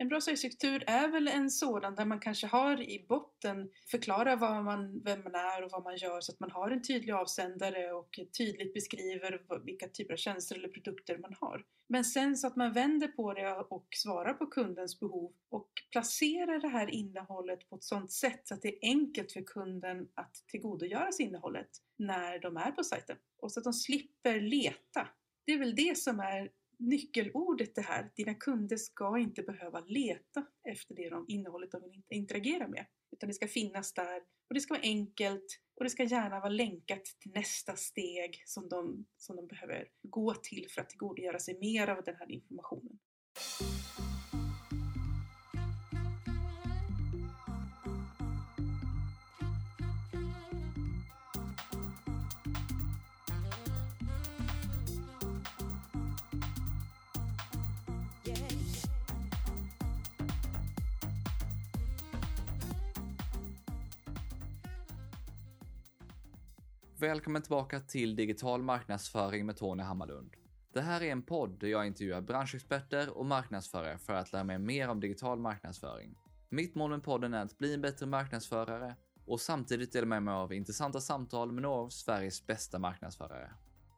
En bra sajtstruktur är väl en sådan där man kanske har i botten förklara vad man, vem man är och vad man gör så att man har en tydlig avsändare och tydligt beskriver vilka typer av tjänster eller produkter man har. Men sen så att man vänder på det och svarar på kundens behov och placerar det här innehållet på ett sådant sätt så att det är enkelt för kunden att tillgodogöra sig innehållet när de är på sajten. Och så att de slipper leta. Det är väl det som är nyckelordet det här. Dina kunder ska inte behöva leta efter det de, innehållet de vill interagera med. Utan det ska finnas där och det ska vara enkelt och det ska gärna vara länkat till nästa steg som de, som de behöver gå till för att tillgodogöra sig mer av den här informationen. Välkommen tillbaka till Digital marknadsföring med Tony Hammarlund. Det här är en podd där jag intervjuar branschexperter och marknadsförare för att lära mig mer om digital marknadsföring. Mitt mål med podden är att bli en bättre marknadsförare och samtidigt dela med mig av intressanta samtal med några av Sveriges bästa marknadsförare.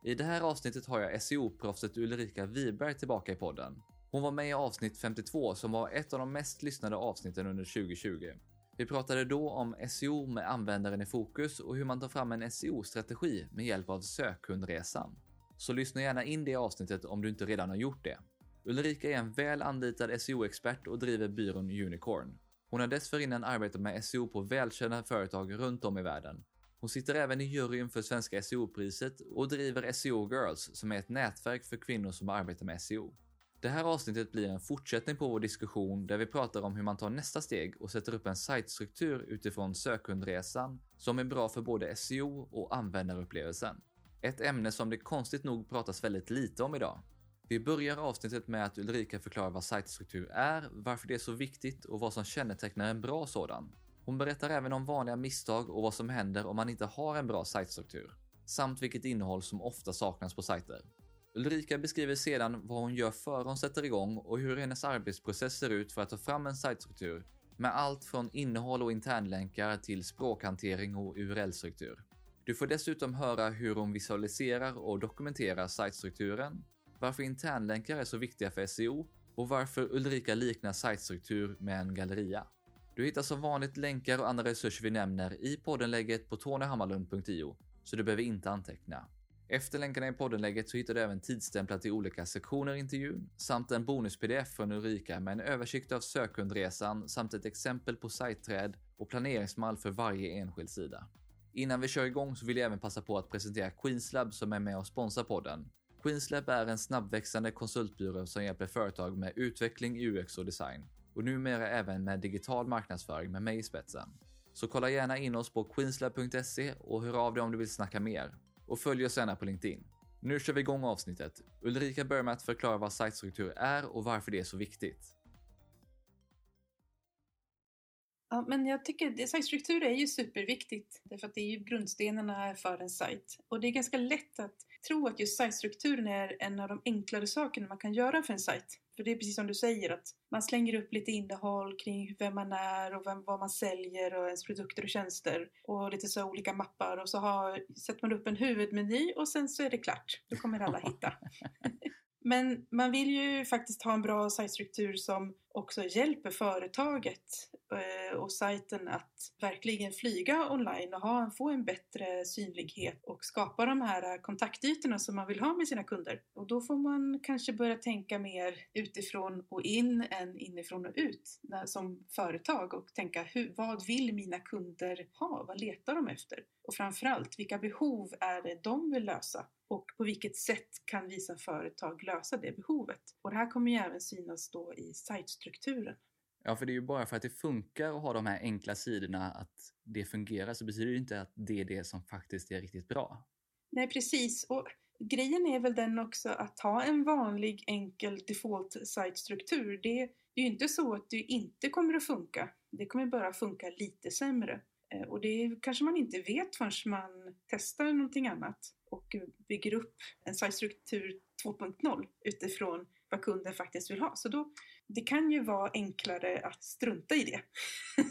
I det här avsnittet har jag SEO-proffset Ulrika Wiberg tillbaka i podden. Hon var med i avsnitt 52 som var ett av de mest lyssnade avsnitten under 2020. Vi pratade då om SEO med användaren i fokus och hur man tar fram en SEO-strategi med hjälp av sökhundresan. Så lyssna gärna in det avsnittet om du inte redan har gjort det. Ulrika är en väl anlitad SEO-expert och driver byrån Unicorn. Hon har dessförinnan arbetat med SEO på välkända företag runt om i världen. Hon sitter även i juryn för Svenska SEO-priset och driver SEO Girls som är ett nätverk för kvinnor som arbetar med SEO. Det här avsnittet blir en fortsättning på vår diskussion där vi pratar om hur man tar nästa steg och sätter upp en sajtstruktur utifrån sökundresan som är bra för både SEO och användarupplevelsen. Ett ämne som det konstigt nog pratas väldigt lite om idag. Vi börjar avsnittet med att Ulrika förklarar vad sajtstruktur är, varför det är så viktigt och vad som kännetecknar en bra sådan. Hon berättar även om vanliga misstag och vad som händer om man inte har en bra sajtstruktur, samt vilket innehåll som ofta saknas på sajter. Ulrika beskriver sedan vad hon gör före hon sätter igång och hur hennes arbetsprocess ser ut för att ta fram en sajtstruktur med allt från innehåll och internlänkar till språkhantering och URL-struktur. Du får dessutom höra hur hon visualiserar och dokumenterar sajtstrukturen, varför internlänkar är så viktiga för SEO och varför Ulrika liknar sajtstruktur med en galleria. Du hittar som vanligt länkar och andra resurser vi nämner i poddenlägget på tonyhammarlund.io, så du behöver inte anteckna. Efter länkarna i poddenlägget så hittar du även tidsstämplar till olika sektioner i intervjun samt en bonus-pdf från Ulrika med en översikt av sökundresan samt ett exempel på sajtträd och planeringsmall för varje enskild sida. Innan vi kör igång så vill jag även passa på att presentera Queenslab som är med och sponsrar podden. Queenslab är en snabbväxande konsultbyrå som hjälper företag med utveckling, UX och design och numera även med digital marknadsföring med mig i spetsen. Så kolla gärna in oss på queenslab.se och hör av dig om du vill snacka mer och följ oss gärna på LinkedIn. Nu kör vi igång avsnittet. Ulrika börjar med att förklara vad sajtstruktur är och varför det är så viktigt. Ja, men jag tycker sajtstruktur är ju superviktigt därför att det är ju grundstenarna för en sajt. Och det är ganska lätt att tro att just sajtstrukturen är en av de enklare sakerna man kan göra för en sajt. För det är precis som du säger att man slänger upp lite innehåll kring vem man är och vem, vad man säljer och ens produkter och tjänster. Och lite så olika mappar och så har, sätter man upp en huvudmeny och sen så är det klart. Då kommer alla hitta. Men man vill ju faktiskt ha en bra sajtstruktur som också hjälper företaget eh, och sajten att verkligen flyga online och ha, få en bättre synlighet och skapa de här eh, kontaktytorna som man vill ha med sina kunder. Och då får man kanske börja tänka mer utifrån och in än inifrån och ut som företag och tänka hur, vad vill mina kunder ha? Vad letar de efter? Och framförallt, vilka behov är det de vill lösa? Och på vilket sätt kan vi som företag lösa det behovet? Och det här kommer ju även synas då i sajtstrukturen. Ja, för det är ju bara för att det funkar att ha de här enkla sidorna att det fungerar så betyder det inte att det är det som faktiskt är riktigt bra. Nej, precis. Och grejen är väl den också att ha en vanlig enkel default sajtstruktur. Det, det är ju inte så att det inte kommer att funka. Det kommer bara funka lite sämre. Eh, och det kanske man inte vet förrän man testar någonting annat och bygger upp en sajtstruktur 2.0 utifrån vad kunden faktiskt vill ha. Så då det kan ju vara enklare att strunta i det.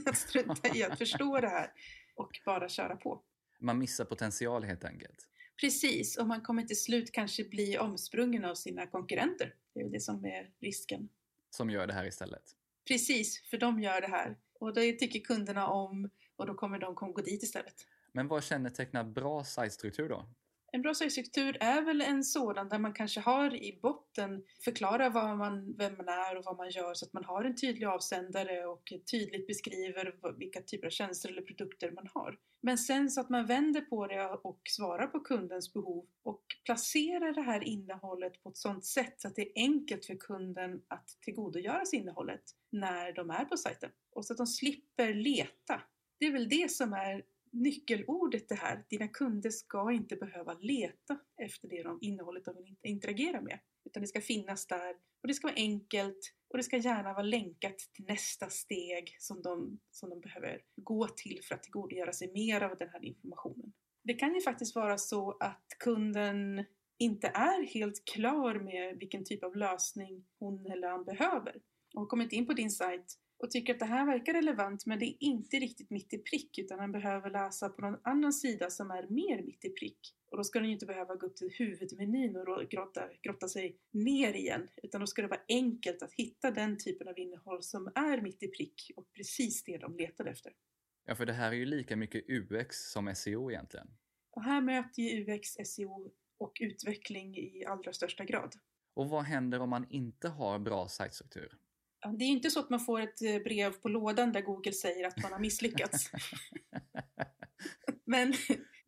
att strunta i att förstå det här och bara köra på. Man missar potential helt enkelt. Precis, och man kommer till slut kanske bli omsprungen av sina konkurrenter. Det är det som är risken. Som gör det här istället. Precis, för de gör det här. Och det tycker kunderna om och då kommer de gå dit istället. Men vad kännetecknar bra sajtstruktur då? En bra sajtstruktur är väl en sådan där man kanske har i botten förklarar vad man, vem man är och vad man gör så att man har en tydlig avsändare och tydligt beskriver vilka typer av tjänster eller produkter man har. Men sen så att man vänder på det och svarar på kundens behov och placerar det här innehållet på ett sådant sätt så att det är enkelt för kunden att tillgodogöra sig innehållet när de är på sajten. Och så att de slipper leta. Det är väl det som är nyckelordet det här. Dina kunder ska inte behöva leta efter det de, innehållet de vill interagera med. Utan det ska finnas där och det ska vara enkelt och det ska gärna vara länkat till nästa steg som de, som de behöver gå till för att tillgodogöra sig mer av den här informationen. Det kan ju faktiskt vara så att kunden inte är helt klar med vilken typ av lösning hon eller han behöver. Och har kommit in på din sajt och tycker att det här verkar relevant men det är inte riktigt mitt i prick utan han behöver läsa på någon annan sida som är mer mitt i prick. Och då ska den ju inte behöva gå upp till huvudmenyn och grotta, grotta sig ner igen utan då ska det vara enkelt att hitta den typen av innehåll som är mitt i prick och precis det de letar efter. Ja, för det här är ju lika mycket UX som SEO egentligen. Och här möter ju UX, SEO och utveckling i allra största grad. Och vad händer om man inte har bra sajtstruktur? Det är inte så att man får ett eh, brev på lådan där Google säger att man har misslyckats. Men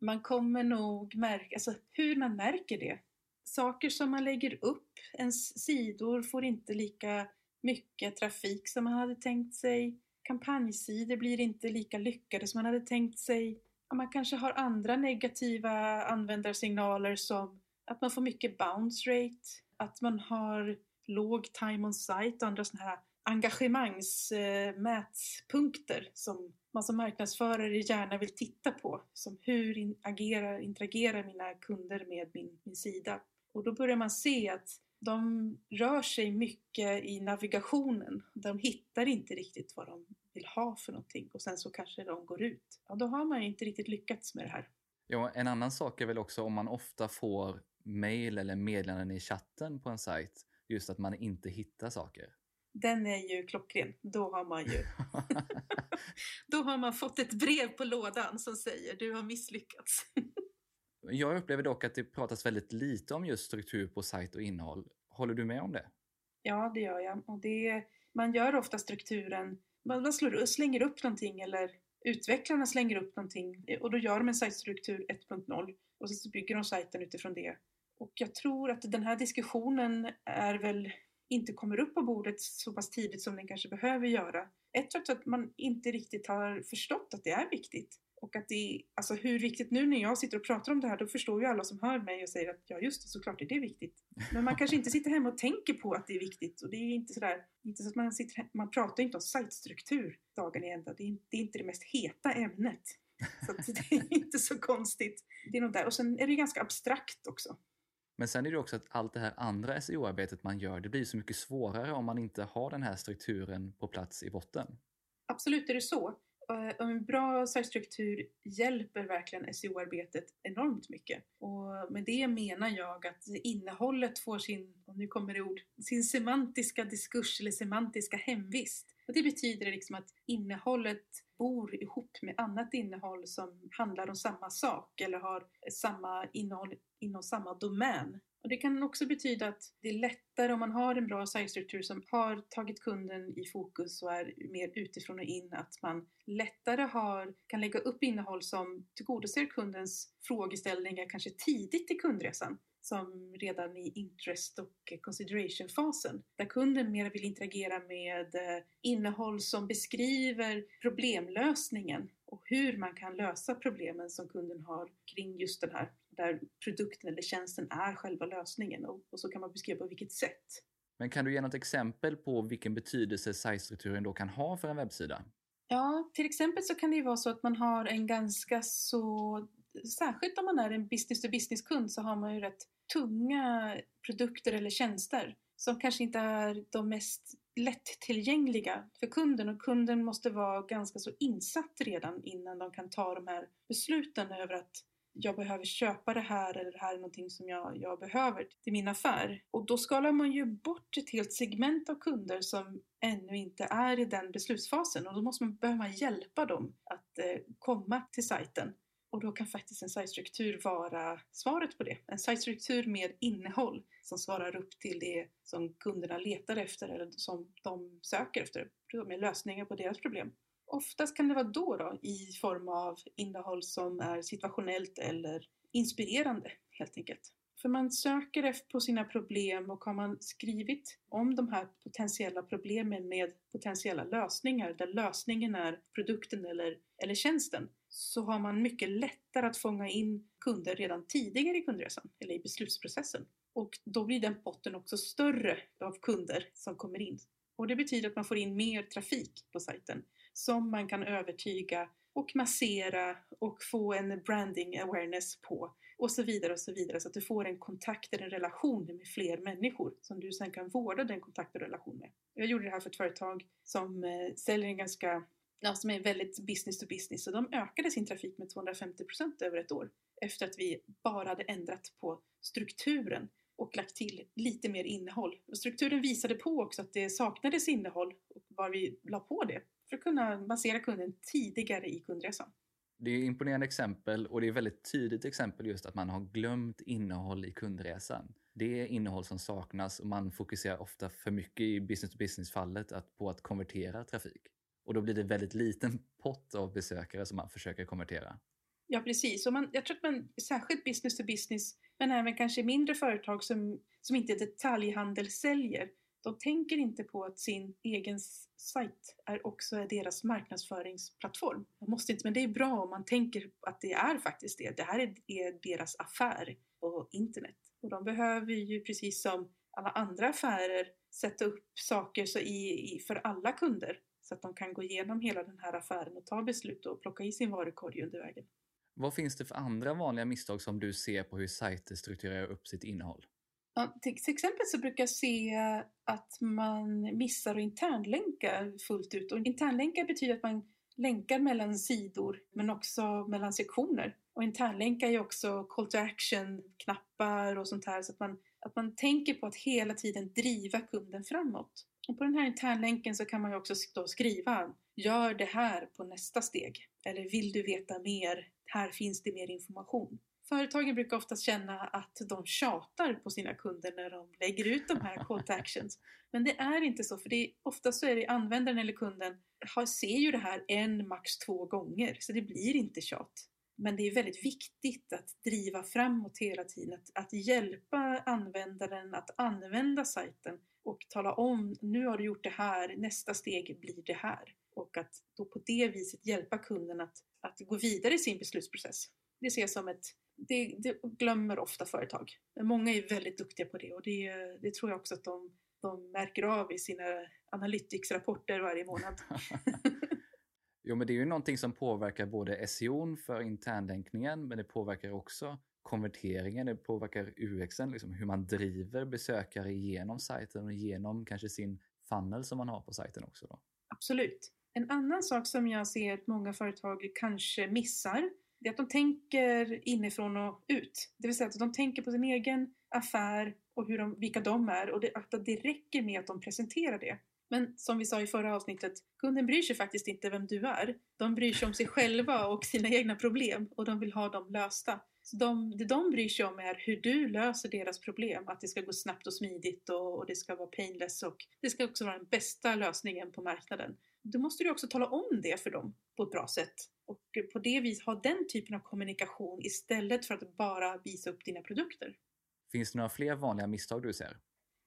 man kommer nog märka, alltså hur man märker det. Saker som man lägger upp, ens sidor får inte lika mycket trafik som man hade tänkt sig. Kampanjsidor blir inte lika lyckade som man hade tänkt sig. Man kanske har andra negativa användarsignaler som att man får mycket bounce rate, att man har låg time on site och andra sådana här engagemangsmätpunkter som man som marknadsförare gärna vill titta på. Som hur in, agerar, interagerar mina kunder med min, min sida? Och då börjar man se att de rör sig mycket i navigationen. De hittar inte riktigt vad de vill ha för någonting och sen så kanske de går ut. Ja, då har man inte riktigt lyckats med det här. Ja, en annan sak är väl också om man ofta får mail eller meddelanden i chatten på en sajt just att man inte hittar saker. Den är ju klockren. Då har man ju Då har man fått ett brev på lådan som säger du har misslyckats. Jag upplever dock att det pratas väldigt lite om just struktur på sajt och innehåll. Håller du med om det? Ja, det gör jag. Och det, man gör ofta strukturen, man slår, slänger upp någonting eller utvecklarna slänger upp någonting och då gör de en sajtstruktur 1.0 och så bygger de sajten utifrån det. Och jag tror att den här diskussionen är väl inte kommer upp på bordet så pass tidigt som den kanske behöver göra. Ett trots att man inte riktigt har förstått att det är viktigt. Och att det alltså hur viktigt, nu när jag sitter och pratar om det här, då förstår ju alla som hör mig och säger att ja just det, såklart är det viktigt. Men man kanske inte sitter hemma och tänker på att det är viktigt och det är inte sådär, inte så att man sitter man pratar inte om sajtstruktur dagen i ända. Det är, det är inte det mest heta ämnet. Så det är inte så konstigt. Det är nog där. Och sen är det ganska abstrakt också. Men sen är det också att allt det här andra SEO-arbetet man gör, det blir så mycket svårare om man inte har den här strukturen på plats i botten. Absolut är det så. Eh, och en bra sajtstruktur hjälper verkligen SEO-arbetet enormt mycket. Och med det menar jag att innehållet får sin, och nu kommer det ord, sin semantiska diskurs eller semantiska hemvist. Och det betyder liksom att innehållet bor ihop med annat innehåll som handlar om samma sak eller har samma innehåll inom samma domän. Och det kan också betyda att det är lättare om man har en bra säljstruktur som har tagit kunden i fokus och är mer utifrån och in, att man lättare har, kan lägga upp innehåll som tillgodoser kundens frågeställningar kanske tidigt i kundresan som redan i interest och consideration-fasen. Där kunden mer vill interagera med eh, innehåll som beskriver problemlösningen och hur man kan lösa problemen som kunden har kring just den här, där produkten eller tjänsten är själva lösningen och, och så kan man beskriva på vilket sätt. Men kan du ge något exempel på vilken betydelse sajtstrukturen då kan ha för en webbsida? Ja, till exempel så kan det ju vara så att man har en ganska så särskilt om man är en business-to-business-kund så har man ju rätt tunga produkter eller tjänster som kanske inte är de mest lättillgängliga för kunden och kunden måste vara ganska så insatt redan innan de kan ta de här besluten över att jag behöver köpa det här eller det här är någonting som jag, jag behöver till min affär. Och då skalar man ju bort ett helt segment av kunder som ännu inte är i den beslutsfasen och då måste man, behöver man hjälpa dem att eh, komma till sajten. Och då kan faktiskt en sajtstruktur vara svaret på det. En sajtstruktur med innehåll som svarar upp till det som kunderna letar efter eller som de söker efter. Med lösningar på deras problem. Oftast kan det vara då, då i form av innehåll som är situationellt eller inspirerande helt enkelt. För man söker på sina problem och har man skrivit om de här potentiella problemen med potentiella lösningar där lösningen är produkten eller, eller tjänsten så har man mycket lättare att fånga in kunder redan tidigare i kundresan eller i beslutsprocessen. Och då blir den potten också större av kunder som kommer in. Och det betyder att man får in mer trafik på sajten som man kan övertyga och massera och få en branding awareness på och så vidare och så vidare så att du får en kontakt eller en relation med fler människor som du sen kan vårda den kontakt och relation med. Jag gjorde det här för ett företag som eh, säljer en ganska ja, som är väldigt business to business och de ökade sin trafik med 250% över ett år efter att vi bara hade ändrat på strukturen och lagt till lite mer innehåll. Och strukturen visade på också att det saknades innehåll och var vi la på det för att kunna basera kunden tidigare i kundresan. Det är imponerande exempel och det är väldigt tydligt exempel just att man har glömt innehåll i kundresan. Det är innehåll som saknas och man fokuserar ofta för mycket i business to business-fallet på att konvertera trafik. Och då blir det väldigt liten pott av besökare som man försöker konvertera. Ja precis, och man, jag tror att man särskilt business to business men även kanske mindre företag som, som inte detaljhandel säljer de tänker inte på att sin egen sajt är också deras marknadsföringsplattform. Man måste inte, men det är bra om man tänker att det är faktiskt det. Det här är, är deras affär på internet. Och de behöver ju precis som alla andra affärer sätta upp saker så i, i, för alla kunder så att de kan gå igenom hela den här affären och ta beslut och plocka i sin varukorg under vägen. Vad finns det för andra vanliga misstag som du ser på hur sajter strukturerar upp sitt innehåll? Ja, till, exempel så brukar jag se eh, att man missar att internlänka fullt ut. Och internlänkar betyder att man länkar mellan sidor men också mellan sektioner. Och internlänkar är också call to action-knappar och sånt här så att man, att man tänker på att hela tiden driva kunden framåt. Och på den här internlänken så kan man ju också skriva Gör det här på nästa steg. Eller vill du veta mer? Här finns det mer information. Företagen brukar oftast känna att de tjatar på sina kunder när de lägger ut de här call to actions. Men det är inte så, för det är, oftast så är det användaren eller kunden har, ser ju det här en, max två gånger, så det blir inte tjat. Men det är väldigt viktigt att driva framåt hela tiden, att, att hjälpa användaren att använda sajten och tala om nu har du gjort det här, nästa steg blir det här. Och att då på det viset hjälpa kunden att, att gå vidare i sin beslutsprocess. Det ses som ett det, det, glömmer ofta företag. Men många är väldigt duktiga på det och det, det tror jag också att de, de märker av i sina Analytics-rapporter varje månad. jo, men det är ju någonting som påverkar både SEO för internlänkningen, men det påverkar också konverteringen, det påverkar UXen, liksom hur man driver besökare genom sajten och genom kanske sin funnel som man har på sajten också. Då. Absolut. En annan sak som jag ser att många företag kanske missar det är att de tänker inifrån och ut. Det vill säga att de tänker på sin egen affär och hur de, vilka de är och det, att det räcker med att de presenterar det. Men som vi sa i förra avsnittet, kunden bryr sig faktiskt inte vem du är. De bryr sig om sig själva och sina egna problem och de vill ha dem lösta. Så de, det de bryr sig om är hur du löser deras problem, att det ska gå snabbt och smidigt och, och det ska vara painless och det ska också vara den bästa lösningen på marknaden. Då måste du också tala om det för dem på ett bra sätt och på det viset ha den typen av kommunikation istället för att bara visa upp dina produkter. Finns det några fler vanliga misstag du ser?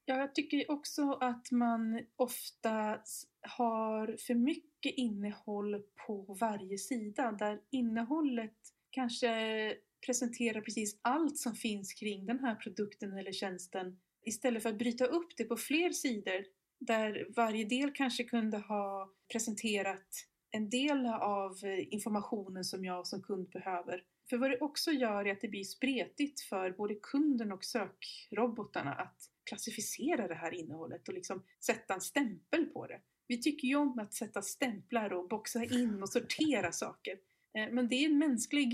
Ja, jag tycker också att man ofta har för mycket innehåll på varje sida där innehållet kanske presenterar precis allt som finns kring den här produkten eller tjänsten istället för att bryta upp det på fler sidor där varje del kanske kunde ha presenterat en del av informationen som jag som kund behöver. För vad det också gör är att det blir spretigt för både kunden och sökrobotarna att klassificera det här innehållet och liksom sätta en stämpel på det. Vi tycker ju om att sätta stämplar och boxa in och sortera saker. Eh, men det är en mänsklig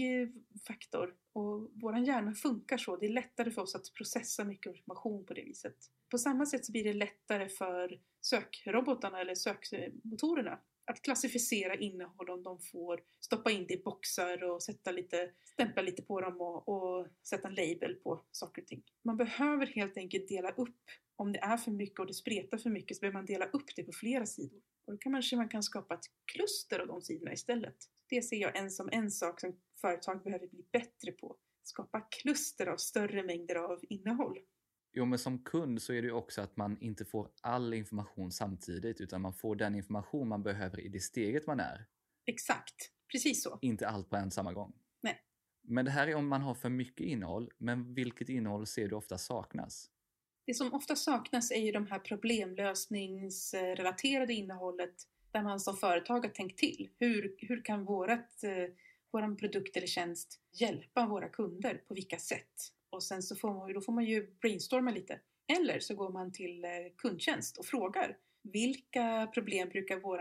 faktor och vår hjärna funkar så. Det är lättare för oss att processa mycket information på det viset. På samma sätt så blir det lättare för sökrobotarna eller sökmotorerna att klassificera innehåll om de får stoppa in det i boxar och sätta lite, stämpla lite på dem och, och sätta en label på saker och ting. Man behöver helt enkelt dela upp om det är för mycket och det spretar för mycket så behöver man dela upp det på flera sidor. Och då kanske man kan skapa ett kluster av de sidorna istället. Det ser jag en som en sak som företag behöver bli bättre på. Skapa kluster av större mängder av innehåll. Jo, men som kund så är det ju också att man inte får all information samtidigt utan man får den information man behöver i det steget man är. Exakt, precis så. Inte allt på en samma gång. Nej. Men det här är om man har för mycket innehåll, men vilket innehåll ser du ofta saknas? Det som ofta saknas är ju de här problemlösningsrelaterade innehållet där man som företag har tänkt till. Hur, hur kan vårat, eh, våran produkt eller tjänst hjälpa våra kunder? På vilka sätt? Och sen så får man, då får man ju brainstorma lite. Eller så går man till eh, kundtjänst och frågar vilka problem brukar vår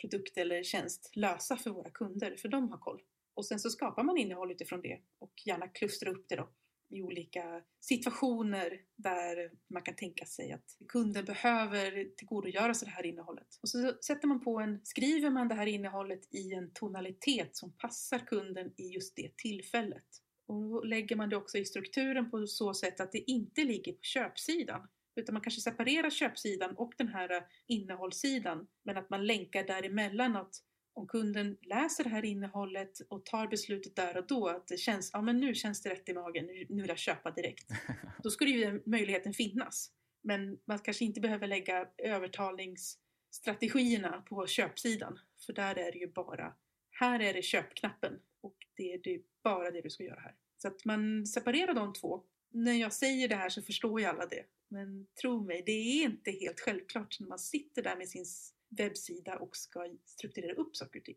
produkt eller tjänst lösa för våra kunder? För de har koll. Och sen så skapar man innehåll utifrån det och gärna klustra upp det då i olika situationer där man kan tänka sig att kunden behöver tillgodogöra sig det här innehållet. Och så sätter man på en, skriver man det här innehållet i en tonalitet som passar kunden i just det tillfället. Och då lägger man det också i strukturen på så sätt att det inte ligger på köpsidan. Utan man kanske separerar köpsidan och den här innehållssidan. Men att man länkar däremellan att om kunden läser det här innehållet och tar beslutet där och då att det känns, ja men nu känns det rätt i magen, nu vill jag köpa direkt. Då skulle ju den möjligheten finnas. Men man kanske inte behöver lägga övertalningsstrategierna på köpsidan. För där är det ju bara, här är det köpknappen och det är bara det du ska göra här. Så att man separerar de två. När jag säger det här så förstår ju alla det. Men tro mig, det är inte helt självklart när man sitter där med sin webbsida och ska strukturera upp saker och ting.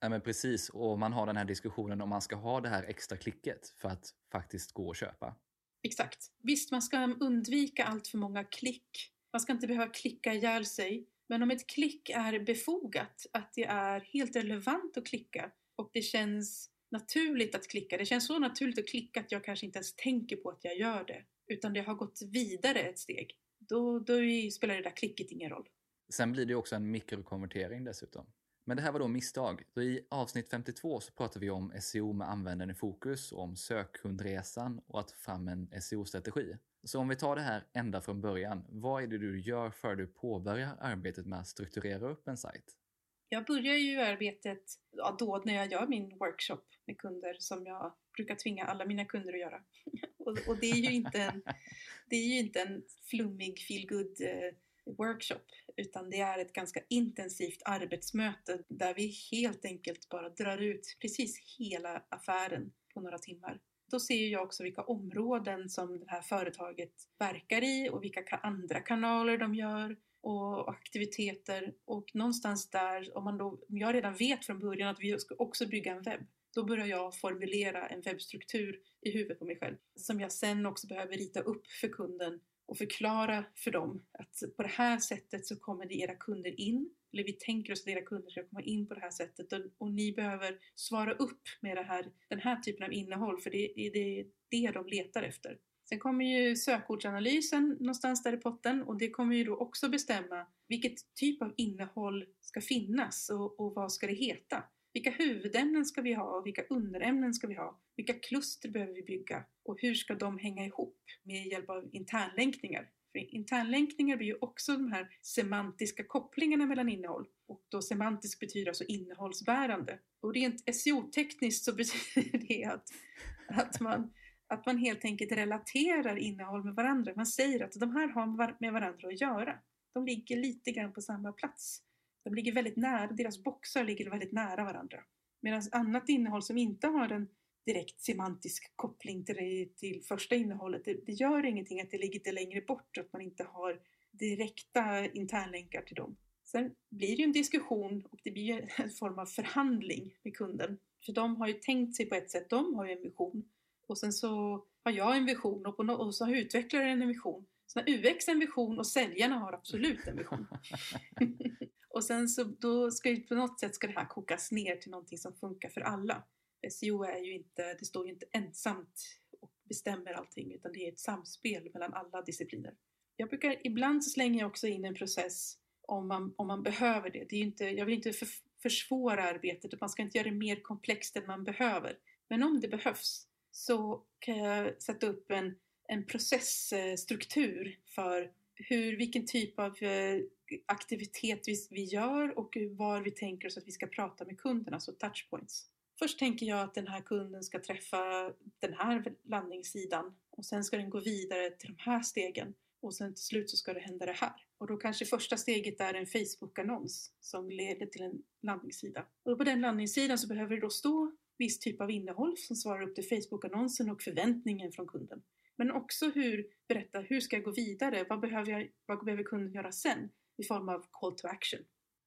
Nej men precis, och man har den här diskussionen om man ska ha det här extra klicket för att faktiskt gå och köpa. Exakt. Visst, man ska undvika allt för många klick. Man ska inte behöva klicka ihjäl sig. Men om ett klick är befogat, att det är helt relevant att klicka och det känns naturligt att klicka. Det känns så naturligt att klicka att jag kanske inte ens tänker på att jag gör det. Utan det har gått vidare ett steg. Då, då spelar det där klicket ingen roll. Sen blir det också en mikrokonvertering dessutom. Men det här var då misstag. Så I avsnitt 52 så pratar vi om SEO med användaren i fokus, och om sökkundresan och att få fram en SEO-strategi. Så om vi tar det här ända från början, vad är det du gör för du påbörjar arbetet med att strukturera upp en sajt? Jag börjar ju arbetet ja, då när jag gör min workshop med kunder som jag brukar tvinga alla mina kunder att göra. och, och, det är ju inte en, det är ju inte en flummig feelgood eh, workshop utan det är ett ganska intensivt arbetsmöte där vi helt enkelt bara drar ut precis hela affären på några timmar. Då ser jag också vilka områden som det här företaget verkar i och vilka andra kanaler de gör och aktiviteter och någonstans där, om, man då, om jag redan vet från början att vi ska också bygga en webb, då börjar jag formulera en webbstruktur i huvudet på mig själv som jag sen också behöver rita upp för kunden och förklara för dem att på det här sättet så kommer det era kunder in. Eller vi tänker oss att era kunder ska komma in på det här sättet och, och ni behöver svara upp med det här, den här typen av innehåll för det är det, det de letar efter. Sen kommer ju sökordsanalysen någonstans där i potten och det kommer ju då också bestämma vilket typ av innehåll ska finnas och, och vad ska det heta. Vilka huvudämnen ska vi ha och vilka underämnen ska vi ha? Vilka kluster behöver vi bygga och hur ska de hänga ihop med hjälp av internlänkningar? För internlänkningar blir ju också de här semantiska kopplingarna mellan innehåll och då semantisk betyder alltså innehållsbärande. Och rent SEO-tekniskt så betyder det att, att, man, att man helt enkelt relaterar innehåll med varandra. Man säger att de här har med varandra att göra. De ligger lite grann på samma plats. De ligger väldigt nära, deras boxar ligger väldigt nära varandra. Medan annat innehåll som inte har en direkt semantisk koppling till, det, till första innehållet, det, det gör ingenting att det ligger lite längre bort, att man inte har direkta internlänkar till dem. Sen blir det ju en diskussion och det blir en form av förhandling med kunden. För de har ju tänkt sig på ett sätt, de har ju en vision. Och sen så har jag en vision och, på no och så har utvecklaren en vision. Så när UX en vision och säljarna har absolut en vision. och sen så då ska ju på något sätt ska det här kokas ner till någonting som funkar för alla. SEO är ju inte, det står ju inte ensamt och bestämmer allting utan det är ett samspel mellan alla discipliner. Jag brukar, ibland så slänger jag också in en process om man, om man behöver det. det är inte, jag vill inte för, försvåra arbetet och man ska inte göra det mer komplext än man behöver. Men om det behövs så kan jag sätta upp en, en processstruktur för hur, vilken typ av eh, aktivitet vi, vi gör och var vi tänker oss att vi ska prata med kunderna, alltså touchpoints. Först tänker jag att den här kunden ska träffa den här landningssidan och sen ska den gå vidare till de här stegen och sen till slut så ska det hända det här. Och då kanske första steget är en Facebook-annons som leder till en landningssida. Och på den landningssidan så behöver det då stå viss typ av innehåll som svarar upp till Facebook-annonsen och förväntningen från kunden. Men också hur, berätta, hur ska jag gå vidare? Vad behöver, jag, vad behöver kunden göra sen? I form av call to action.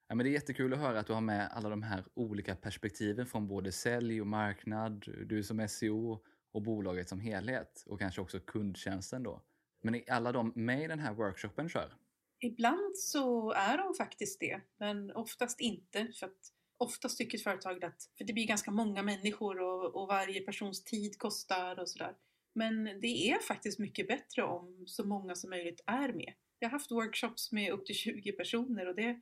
Ja, men det är jättekul att höra att du har med alla de här olika perspektiven från både sälj och marknad, du som SEO och bolaget som helhet och kanske också kundtjänsten då. Men är alla de med i den här workshopen kör? Ibland så är de faktiskt det, men oftast inte. För att oftast tycker företaget att, för det blir ganska många människor och, och varje persons tid kostar och sådär. Men det är faktiskt mycket bättre om så många som möjligt är med. Jag har haft workshops med upp till 20 personer och det,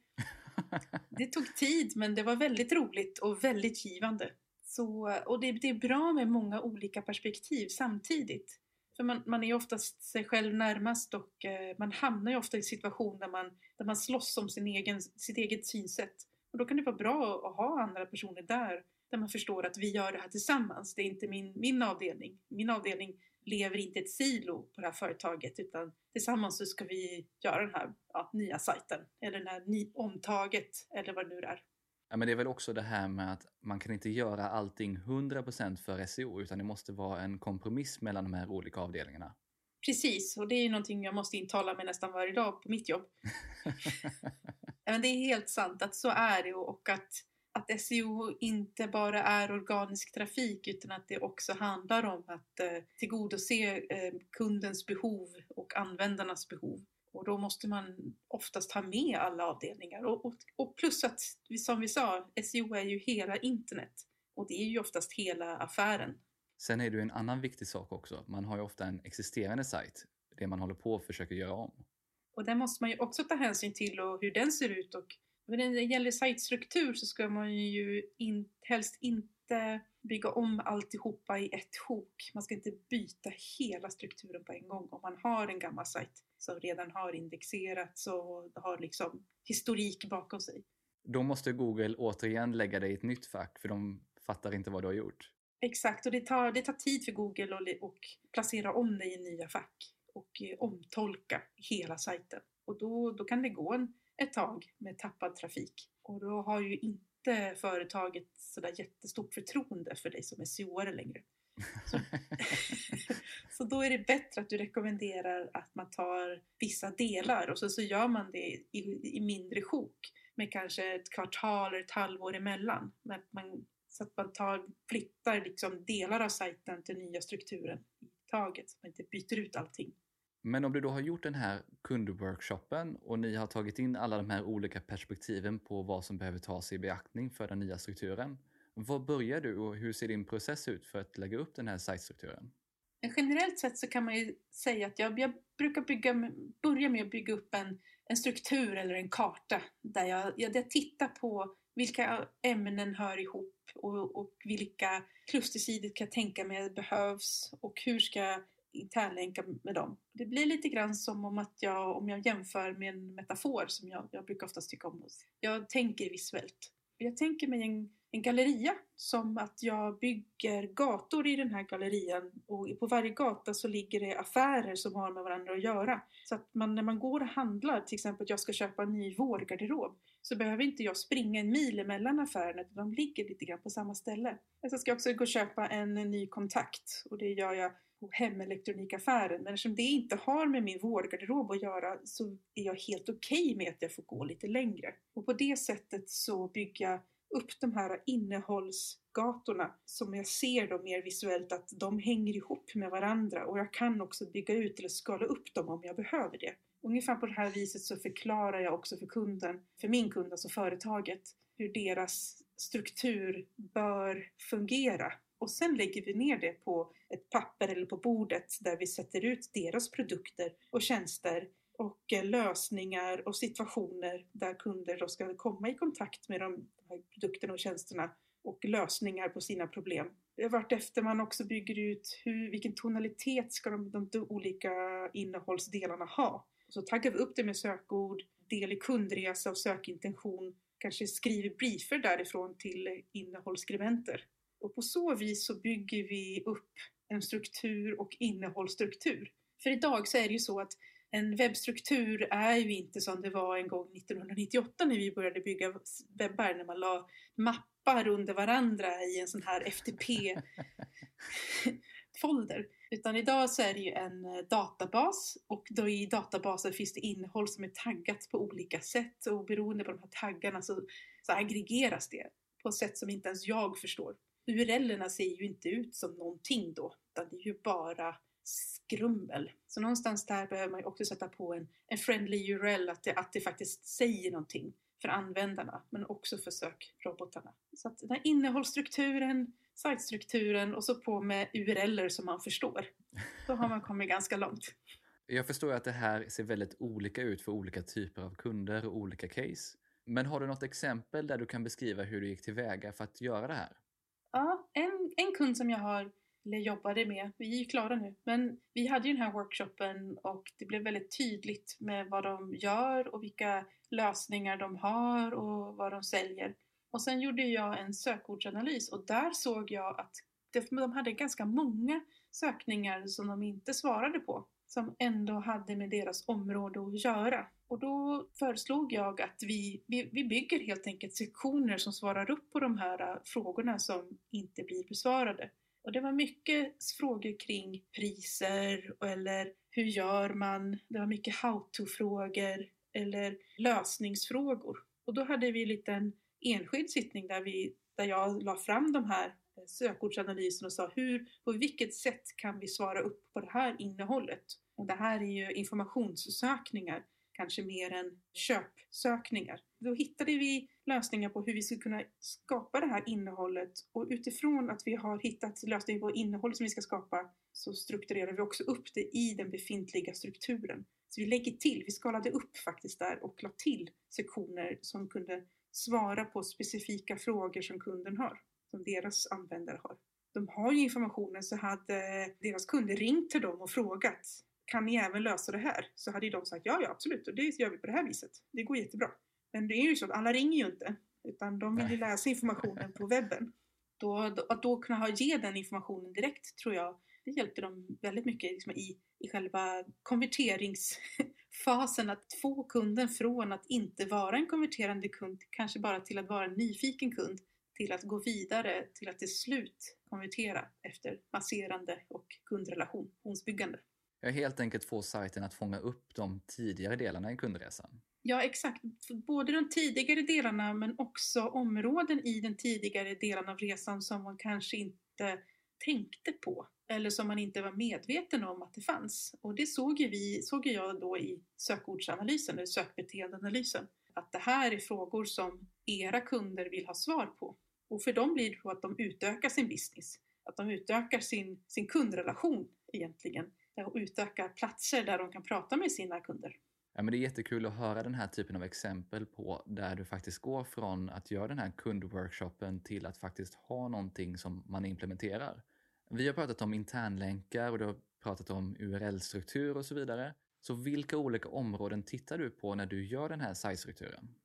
det tog tid men det var väldigt roligt och väldigt givande. Så, och det, det är bra med många olika perspektiv samtidigt. För man, man är ju oftast sig själv närmast och eh, man hamnar ju ofta i situationer där man, där man slåss om sin egen, sitt eget synsätt. Och då kan det vara bra att ha andra personer där, där man förstår att vi gör det här tillsammans. Det är inte min, min avdelning. Min avdelning lever inte ett silo på det här företaget utan tillsammans så ska vi göra den här ja, nya sajten eller det här ny, omtaget eller vad det nu är. Ja, men det är väl också det här med att man kan inte göra allting 100% för SEO utan det måste vara en kompromiss mellan de här olika avdelningarna. Precis, och det är ju någonting jag måste intala mig nästan varje dag på mitt jobb. men det är helt sant att så är det och att, att SEO inte bara är organisk trafik utan att det också handlar om att eh, tillgodose eh, kundens behov och användarnas behov. Och då måste man oftast ha med alla avdelningar. Och, och, och, plus att, som vi sa, SEO är ju hela internet. Och det är ju oftast hela affären. Sen är det ju en annan viktig sak också. Man har ju ofta en existerande sajt, det man håller på att försöka göra om. Och den måste man ju också ta hänsyn till och hur den ser ut. Och när det gäller sajtstruktur så ska man ju in, helst inte bygga om alltihopa i ett sjok. Man ska inte byta hela strukturen på en gång om man har en gammal sajt som redan har indexerats och har liksom historik bakom sig. Då måste Google återigen lägga dig i ett nytt fack för de fattar inte vad du har gjort. Exakt, och det tar, det tar tid för Google att och placera om dig i nya fack och eh, omtolka hela sajten. Och då, då kan det gå en, ett tag med tappad trafik. Och då har ju inte företaget sådär jättestort förtroende för dig som är SEO-are längre. Så, så då är det bättre att du rekommenderar att man tar vissa delar och så, så gör man det i, i mindre sjok med kanske ett kvartal eller ett halvår emellan. Men man, så att man tar, flyttar liksom delar av sajten till nya strukturen i taget, så man inte byter ut allting. Men om du då har gjort den här kundworkshopen och ni har tagit in alla de här olika perspektiven på vad som behöver tas i beaktning för den nya strukturen. Var börjar du och hur ser din process ut för att lägga upp den här sajtstrukturen? Generellt sett så kan man ju säga att jag, jag brukar bygga, börja med att bygga upp en, en struktur eller en karta där jag, jag, jag tittar på vilka ämnen hör ihop och, och vilka klustersidor kan jag tänka mig behövs och hur ska jag internlänka med dem. Det blir lite grann som om att jag, om jag jämför med en metafor som jag, jag brukar oftast tycka om. Jag tänker visuellt. Jag tänker mig en en galleria som att jag bygger gator i den här gallerian och på varje gata så ligger det affärer som har med varandra att göra. Så att man, när man går och handlar, till exempel att jag ska köpa en ny vårgarderob, så behöver inte jag springa en mil emellan affärerna utan de ligger lite grann på samma ställe. Jag ska också gå och köpa en ny kontakt och det gör jag på. Men eftersom det inte har med min vårgarderob att göra så är jag helt okej okay med att jag får gå lite längre. Och på det sättet så bygger jag upp de här innehållsgatorna som jag ser då mer visuellt att de hänger ihop med varandra och jag kan också bygga ut eller skala upp dem om jag behöver det. Ungefär på det här viset så förklarar jag också för kunden, för min kund, alltså företaget, hur deras struktur bör fungera. Och sen lägger vi ner det på ett papper eller på bordet där vi sätter ut deras produkter och tjänster och eh, lösningar och situationer där kunder då ska komma i kontakt med de här produkterna och tjänsterna och lösningar på sina problem. Vartefter man också bygger ut hur, vilken tonalitet ska de, de, de olika innehållsdelarna ha. Så taggar vi upp det med sökord, del i kundresa och sökintention, kanske skriver briefer därifrån till innehållsskribenter. Och på så vis så bygger vi upp en struktur och innehållsstruktur. För idag så är det ju så att en webbstruktur är ju inte som det var en gång 1998 när vi började bygga webbar, när man la mappar under varandra i en sån här FTP-folder. Utan idag så är det ju en eh, databas och då i databasen finns det innehåll som är taggat på olika sätt och beroende på de här taggarna så, så aggregeras det på ett sätt som inte ens jag förstår. URLerna ser ju inte ut som någonting då, utan det är ju bara skrummel. Så någonstans där behöver man ju också sätta på en, en friendly URL, att det, att det faktiskt säger någonting för användarna, men också för sökrobotarna. Så att den här innehållsstrukturen, sajtstrukturen och så på med URLer som man förstår. Då har man kommit ganska långt. Jag förstår att det här ser väldigt olika ut för olika typer av kunder och olika case. Men har du något exempel där du kan beskriva hur du gick tillväga för att göra det här? Ja, en, en kund som jag har eller jobbade med, vi är ju klara nu, men vi hade ju den här workshopen och det blev väldigt tydligt med vad de gör och vilka lösningar de har och vad de säljer. Och sen gjorde jag en sökordsanalys och där såg jag att de hade ganska många sökningar som de inte svarade på som ändå hade med deras område att göra. Och då föreslog jag att vi, vi, vi bygger helt enkelt sektioner som svarar upp på de här äh, frågorna som inte blir besvarade. Och det var mycket frågor kring priser eller hur gör man? Det var mycket how-to-frågor eller lösningsfrågor. Och då hade vi en liten enskild sittning där, vi, där jag la fram de här Eh, sökordsanalysen och sa hur, på vilket sätt kan vi svara upp på det här innehållet? Och det här är ju informationssökningar, kanske mer än köpsökningar. Då hittade vi lösningar på hur vi skulle kunna skapa det här innehållet och utifrån att vi har hittat lösningar på innehållet som vi ska skapa så strukturerar vi också upp det i den befintliga strukturen. Så vi lägger till, vi skalade upp faktiskt där och la till sektioner som kunde svara på specifika frågor som kunden har, som deras användare har. De har ju informationen så hade deras kunder ringt till dem och frågat kan ni även lösa det här? Så hade de sagt ja, ja absolut och det gör vi på det här viset. Det går jättebra. Men det är ju så att alla ringer ju inte, utan de vill ju läsa informationen på webben. Då, att då kunna ha, ge den informationen direkt tror jag, det hjälpte dem väldigt mycket liksom, i, i själva konverteringsfasen. Att få kunden från att inte vara en konverterande kund, kanske bara till att vara en nyfiken kund, till att gå vidare till att till slut konvertera efter masserande och kundrelationsbyggande. Jag helt enkelt få sajten att fånga upp de tidigare delarna i kundresan. Ja, exakt. Både de tidigare delarna men också områden i den tidigare delen av resan som man kanske inte tänkte på eller som man inte var medveten om att det fanns. Och det såg ju vi, såg jag då i sökordsanalysen, eller sökbeteendeanalysen, att det här är frågor som era kunder vill ha svar på. Och för dem blir det då att de utökar sin business, att de utökar sin, sin kundrelation egentligen och utökar platser där de kan prata med sina kunder. Ja, men det är jättekul att höra den här typen av exempel på där du faktiskt går från att göra den här kundworkshopen till att faktiskt ha någonting som man implementerar. Vi har pratat om internlänkar och du har pratat om URL-struktur och så vidare. Så vilka olika områden tittar du på när du gör den här sajtstrukturen?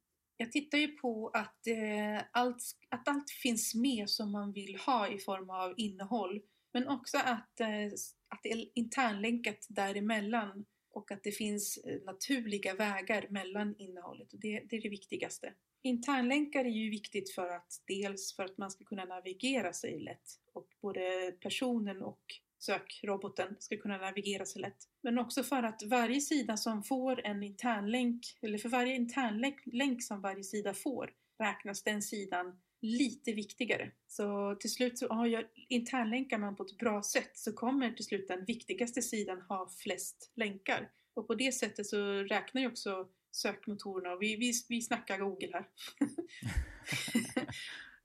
Jag tittar ju på att, eh, allt, att allt finns med som man vill ha i form av innehåll. Men också att, eh, att det är internlänkat däremellan och att det finns eh, naturliga vägar mellan innehållet. Och det, det är det viktigaste. Internlänkar är ju viktigt för att dels för att man ska kunna navigera sig lätt och både personen och sökroboten ska kunna navigera sig lätt. Men också för att varje sida som får en internlänk, eller för varje internlänk som varje sida får, räknas den sidan lite viktigare. Så till slut så ja, jag, internlänkar man på ett bra sätt så kommer till slut den viktigaste sidan ha flest länkar. Och på det sättet så räknar ju också sökmotorerna vi, vi, vi snackar Google här.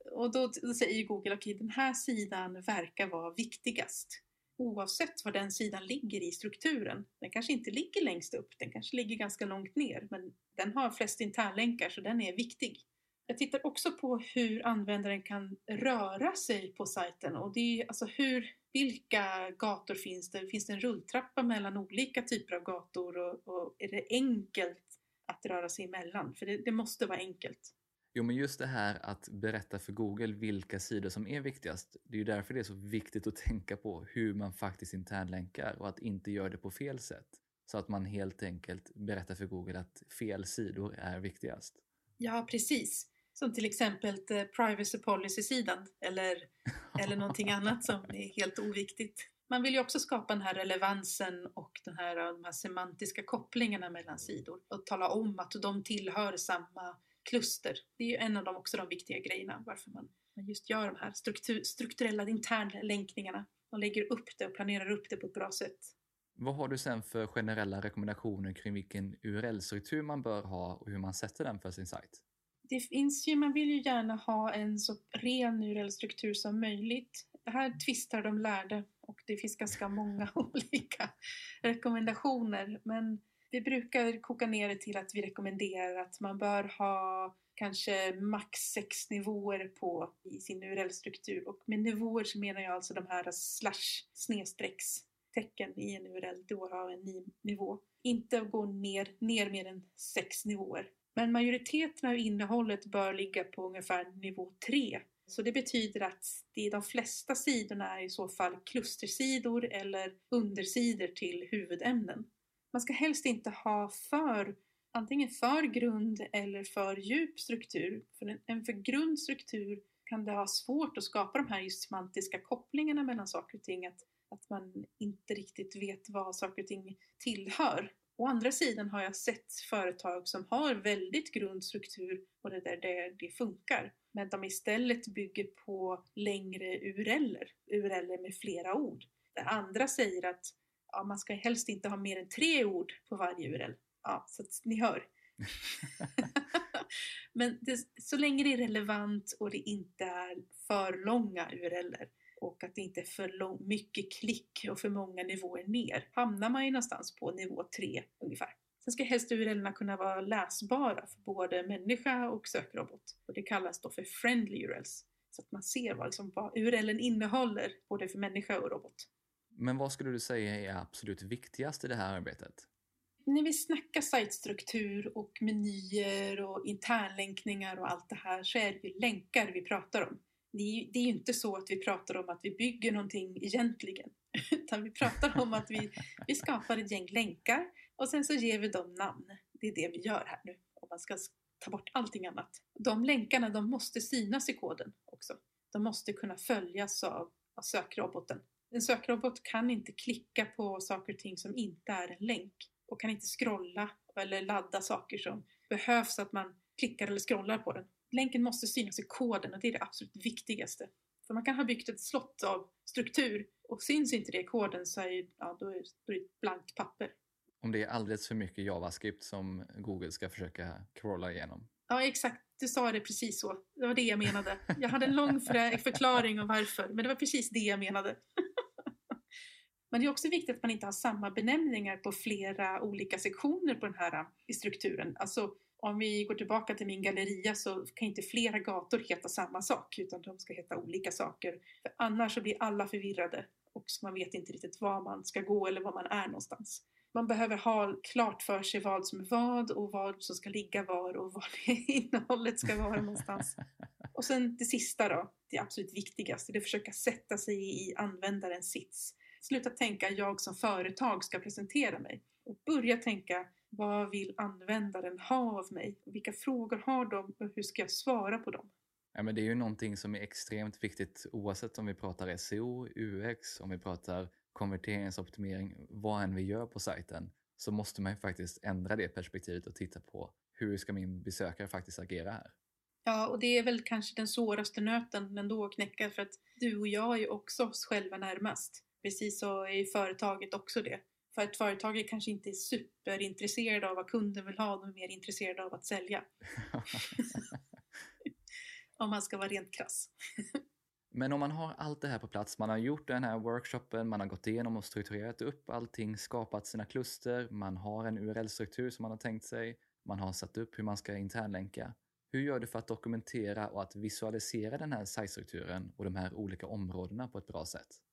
och då, då säger Google, okej okay, den här sidan verkar vara viktigast. Oavsett var den sidan ligger i strukturen. Den kanske inte ligger längst upp, den kanske ligger ganska långt ner, men den har flest internlänkar så den är viktig. Jag tittar också på hur användaren kan röra sig på sajten och det är alltså hur, vilka gator finns det? Finns det en rulltrappa mellan olika typer av gator och, och är det enkelt att röra sig emellan? För det, det måste vara enkelt. Jo, men just det här att berätta för Google vilka sidor som är viktigast. Det är ju därför det är så viktigt att tänka på hur man faktiskt internlänkar och att inte göra det på fel sätt. Så att man helt enkelt berättar för Google att fel sidor är viktigast. Ja, precis. Som till exempel eh, privacy policy-sidan eller, eller någonting annat som är helt oviktigt. Man vill ju också skapa den här relevansen och den här, de här semantiska kopplingarna mellan sidor och tala om att de tillhör samma kluster. Det är ju en av de, också de viktiga grejerna varför man, just gör de här struktur, strukturella internlänkningarna. Man lägger upp det och planerar upp det på ett bra sätt. Vad har du sen för generella rekommendationer kring vilken URL-struktur man bör ha och hur man sätter den för sin sajt? Det finns ju, man vill ju gärna ha en så ren URL-struktur som möjligt. Det här tvistar de lärde och det finns ganska många olika rekommendationer. Men vi brukar koka ner det till att vi rekommenderar att man bör ha kanske max sex nivåer på i sin URL-struktur. Och med nivåer så menar jag alltså de här slash snedstrecks tecken i en URL, då har en ny nivå. Inte gå ner, ner mer än sex nivåer. Men majoriteten av innehållet bör ligga på ungefär nivå 3. Så det betyder att det de flesta sidorna är i så fall klustersidor eller undersidor till huvudämnen. Man ska helst inte ha för, antingen för grund eller för djup struktur. För en, för grund struktur kan det ha svårt att skapa de här just semantiska kopplingarna mellan saker och ting. Att, att man inte riktigt vet vad saker och ting tillhör. Å andra sidan har jag sett företag som har väldigt grund struktur och det där det, det funkar. Men de istället bygger på längre URLer, URLer med flera ord. Där andra säger att ja, man ska helst inte ha mer än tre ord på varje URL. Ja, så att ni hör. Men det, så länge det är relevant och det inte är för långa URLer och att det inte är för lång, mycket klick och för många nivåer ner hamnar man ju någonstans på nivå 3 ungefär. Sen ska helst URLerna kunna vara läsbara för både människa och sökrobot och det kallas då för friendly URLs så att man ser vad, liksom, vad URLen innehåller både för människa och robot. Men vad skulle du säga är absolut viktigast i det här arbetet? När vi snackar sajtstruktur och menyer och internlänkningar och allt det här så är det ju länkar vi pratar om. Det är, ju inte så att vi pratar om att vi bygger någonting egentligen. Utan vi pratar om att vi, vi skapar ett gäng länkar och sen så ger vi dem namn. Det är det vi gör här nu. Om man ska ta bort allting annat. De länkarna de måste synas i koden också. De måste kunna följas av, av sökroboten en sökrobot kan inte klicka på saker och ting som inte är en länk och kan inte scrolla eller ladda saker som behövs att man klickar eller scrollar på den. Länken måste synas i koden och det är det absolut viktigaste. För man kan ha byggt ett slott av struktur och syns inte det i koden så är, ja, då är, det ett blankt papper. Om det är alldeles för mycket JavaScript som Google ska försöka crawla igenom. Ja, exakt. Du sa det precis så. Det var det jag menade. Jag hade en lång förklaring om varför, men det var precis det jag menade. Men det är också viktigt att man inte har samma benämningar på flera olika sektioner på den här eh, i strukturen. Alltså om vi går tillbaka till min galleria så kan inte flera gator heta samma sak utan de ska heta olika saker. För annars så blir alla förvirrade och man vet inte riktigt var man ska gå eller var man är någonstans. Man behöver ha klart för sig vad som är vad och vad som ska ligga var och var innehållet ska vara någonstans. Och sen det sista då, det absolut viktigaste, det är att försöka sätta sig i användarens sits. Sluta tänka jag som företag ska presentera mig och börja tänka vad vill användaren ha av mig? Vilka frågor har de och hur ska jag svara på dem? Ja, men det är ju någonting som är extremt viktigt oavsett om vi pratar SEO, UX, om vi pratar konverteringsoptimering, vad än vi gör på sajten, så måste man ju faktiskt ändra det perspektivet och titta på hur ska min besökare faktiskt agera här? Ja, och det är väl kanske den svåraste nöten ändå att knäcka för att du och jag är ju också oss själva närmast. Precis så är företaget också det. För att företaget kanske inte är superintresserade av vad kunden vill ha, de är mer intresserade av att sälja. om man ska vara rent krass. Men om man har allt det här på plats, man har gjort den här workshopen, man har gått igenom och strukturerat upp allting, skapat sina kluster, man har en URL-struktur som man har tänkt sig, man har satt upp hur man ska internlänka. Hur gör du för att dokumentera och att visualisera den här sajtstrukturen och de här olika områdena på ett bra sätt?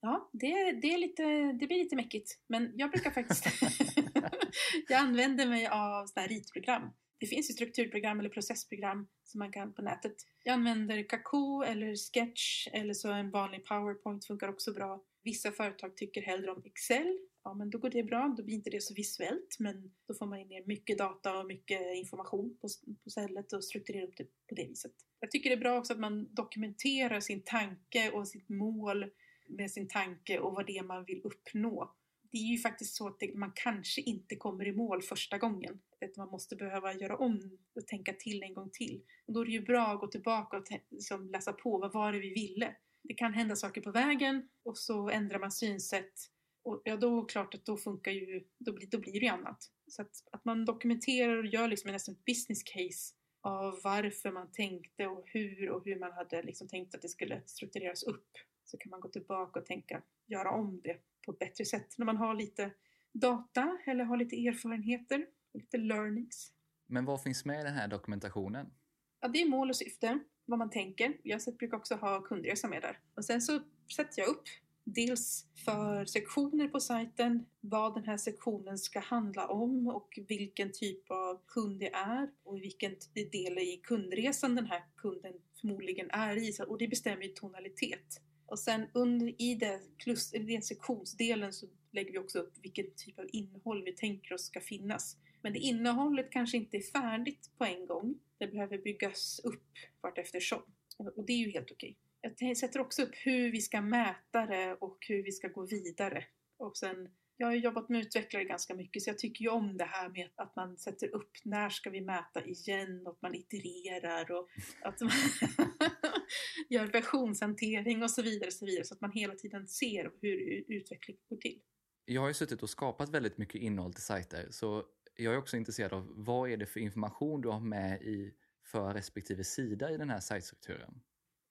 Ja, det, det, är lite, det blir lite mäckigt. Men jag brukar faktiskt... jag använder mig av sådana här ritprogram. Det finns ju strukturprogram eller processprogram som man kan på nätet. Jag använder kakoo eller Sketch eller så en vanlig PowerPoint funkar också bra. Vissa företag tycker hellre om Excel. Ja, men då går det bra. Då blir inte det så visuellt, men då får man in mycket data och mycket information på, på stället och strukturerar upp det på det viset. Jag tycker det är bra också att man dokumenterar sin tanke och sitt mål med sin tanke och vad det är man vill uppnå. Det är ju faktiskt så att det, man kanske inte kommer i mål första gången. Att man måste behöva göra om och tänka till en gång till. Och då är det ju bra att gå tillbaka och liksom läsa på. Vad var det vi ville? Det kan hända saker på vägen och så ändrar man synsätt. Och ja, då är det klart att då funkar ju, då blir, då blir det ju annat. Så att, att man dokumenterar och gör liksom nästan ett business case av varför man tänkte och hur och hur man hade liksom tänkt att det skulle struktureras upp så kan man gå tillbaka och tänka, göra om det på ett bättre sätt när man har lite data eller har lite erfarenheter lite learnings. Men vad finns med i den här dokumentationen? Ja, det är mål och syfte, vad man tänker. Jag brukar också ha kundresa med där. Och sen så sätter jag upp dels för sektioner på sajten, vad den här sektionen ska handla om och vilken typ av kund det är och vilken del i kundresan den här kunden förmodligen är i. Och det bestämmer ju tonalitet. Och sen under, i, det klus, den sektionsdelen så lägger vi också upp vilken typ av innehåll vi tänker oss ska finnas. Men det innehållet kanske inte är färdigt på en gång. Det behöver byggas upp vart eftersom. Och det är ju helt okej. Jag sätter också upp hur vi ska mäta det och hur vi ska gå vidare. Och sen, jag har jobbat med utvecklare ganska mycket så jag tycker ju om det här med att man sätter upp när ska vi mäta igen och att man itererar och att man gör versionshantering och så vidare, så vidare så att man hela tiden ser hur utvecklingen går till. Jag har ju suttit och skapat väldigt mycket innehåll till sajter så jag är också intresserad av vad är det för information du har med i för respektive sida i den här sajtstrukturen?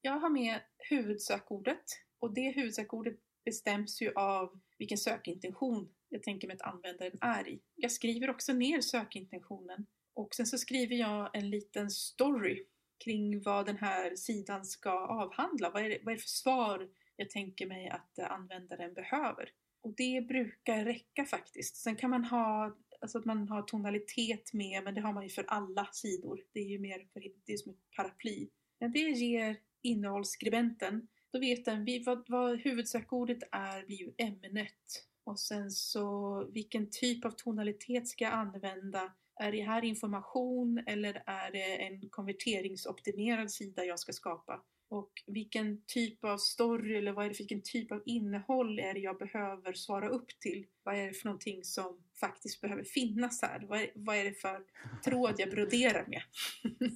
Jag har med huvudsökordet och det huvudsökordet bestäms ju av vilken sökintention jag tänker mig att användaren är i. Jag skriver också ner sökintentionen och sen så skriver jag en liten story kring vad den här sidan ska avhandla. Vad är, det, vad är det för svar jag tänker mig att eh, användaren behöver? Och det brukar räcka faktiskt. Sen kan man ha alltså att man har tonalitet med, men det har man ju för alla sidor. Det är ju mer för, det är som ett paraply. Men det ger innehållsskribenten, då vet den vad, vad huvudsökordet är, blir ju ämnet. Och sen så vilken typ av tonalitet ska jag använda? Är det här information eller är det en konverteringsoptimerad sida jag ska skapa? Och vilken typ av story eller vad är det för vilken typ av innehåll är det jag behöver svara upp till? Vad är det för någonting som faktiskt behöver finnas här? Vad är, vad är det för tråd jag broderar med?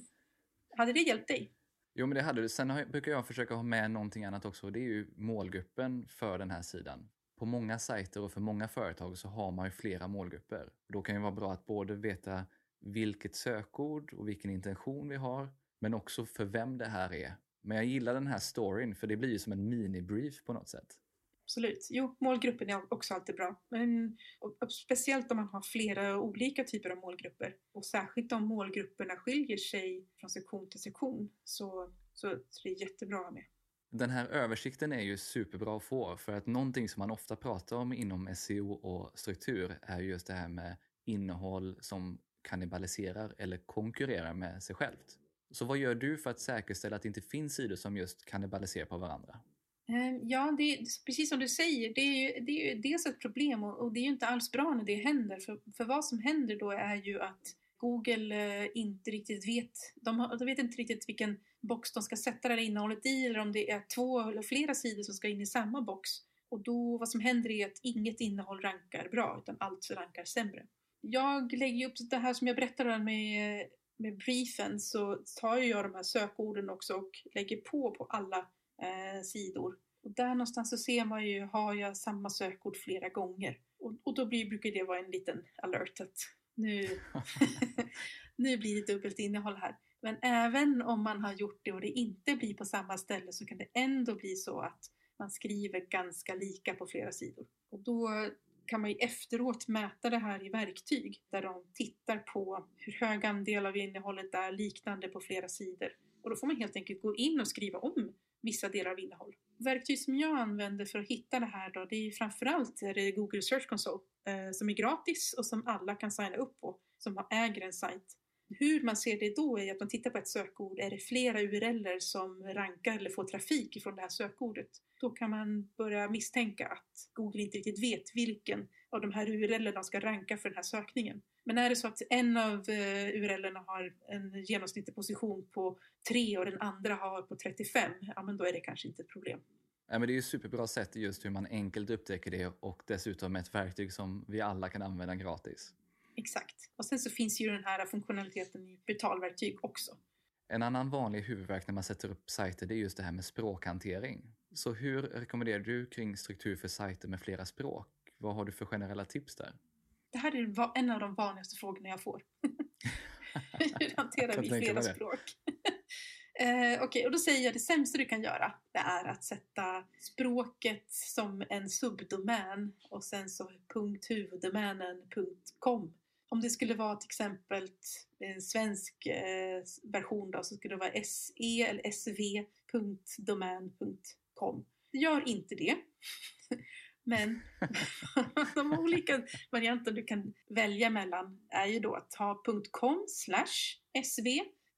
hade det hjälpt dig? Jo, men det hade du. Sen har, brukar jag försöka ha med någonting annat också. Det är ju målgruppen för den här sidan på många sajter och för många företag så har man ju flera målgrupper. Då kan det vara bra att både veta vilket sökord och vilken intention vi har, men också för vem det här är. Men jag gillar den här storyn för det blir ju som en mini-brief på något sätt. Absolut. Jo, målgruppen är också alltid bra. Men, speciellt om man har flera olika typer av målgrupper. Och särskilt om målgrupperna skiljer sig från sektion till sektion så, så, så det är jättebra att ha med. Den här översikten är ju superbra att få för att någonting som man ofta pratar om inom SEO och struktur är just det här med innehåll som kannibaliserar eller konkurrerar med sig självt. Så vad gör du för att säkerställa att det inte finns sidor som just kannibaliserar på varandra? Ehm, ja, det är, precis som du säger, det är ju, det är ju dels ett problem och, och, det är ju inte alls bra när det händer. För, för vad som händer då är ju att Google eh, inte riktigt vet, de, har, de vet inte riktigt vilken box de ska sätta det här innehållet i eller om det är två eller flera sidor som ska in i samma box. Och då, vad som händer är att inget innehåll rankar bra utan allt rankar sämre. Jag lägger upp det här som jag berättade med med briefen så tar jag de här sökorden också och lägger på på alla eh, sidor. Och där någonstans så ser man ju, har jag samma sökord flera gånger? Och, och då blir, brukar det vara en liten alert att nu, nu blir det dubbelt innehåll här. Men även om man har gjort det och det inte blir på samma ställe så kan det ändå bli så att man skriver ganska lika på flera sidor. Och då kan man ju efteråt mäta det här i verktyg där de tittar på hur hög andel av innehållet är liknande på flera sidor. Och då får man helt enkelt gå in och skriva om vissa delar av innehåll. Verktyg som jag använder för att hitta det här då, det är framförallt det Google Search Console eh, som är gratis och som alla kan signa upp på som äger en sajt. Hur man ser det då är att man tittar på ett sökord, är det flera URLer som rankar eller får trafik ifrån det här sökordet? Då kan man börja misstänka att Google inte riktigt vet vilken av de här URLerna ska ranka för den här sökningen. Men är det så att en av eh, URLerna har en genomsnittlig position på 3 och den andra har på 35, ja men då är det kanske inte ett problem. Ja, men det är ju superbra sätt just hur man enkelt upptäcker det och dessutom ett verktyg som vi alla kan använda gratis. Exakt. Och sen så finns ju den här funktionaliteten i betalverktyg också. En annan vanlig huvudvärk när man sätter upp sajter det är just det här med språkhantering. Så hur rekommenderar du kring struktur för sajter med flera språk? Vad har du för generella tips där? Det här är en av de vanligaste frågorna jag får. hur hanterar vi flera språk? eh, Okej, okay, och då säger jag det sämsta du kan göra det är att sätta språket som en subdomän och sen så punkt huvuddomänen punkt .com om det skulle vara till exempel en svensk eh, version då, så skulle det vara se eller sv.domän.com. Gör inte det. Men de olika varianter du kan välja mellan är ju då att ha .com sv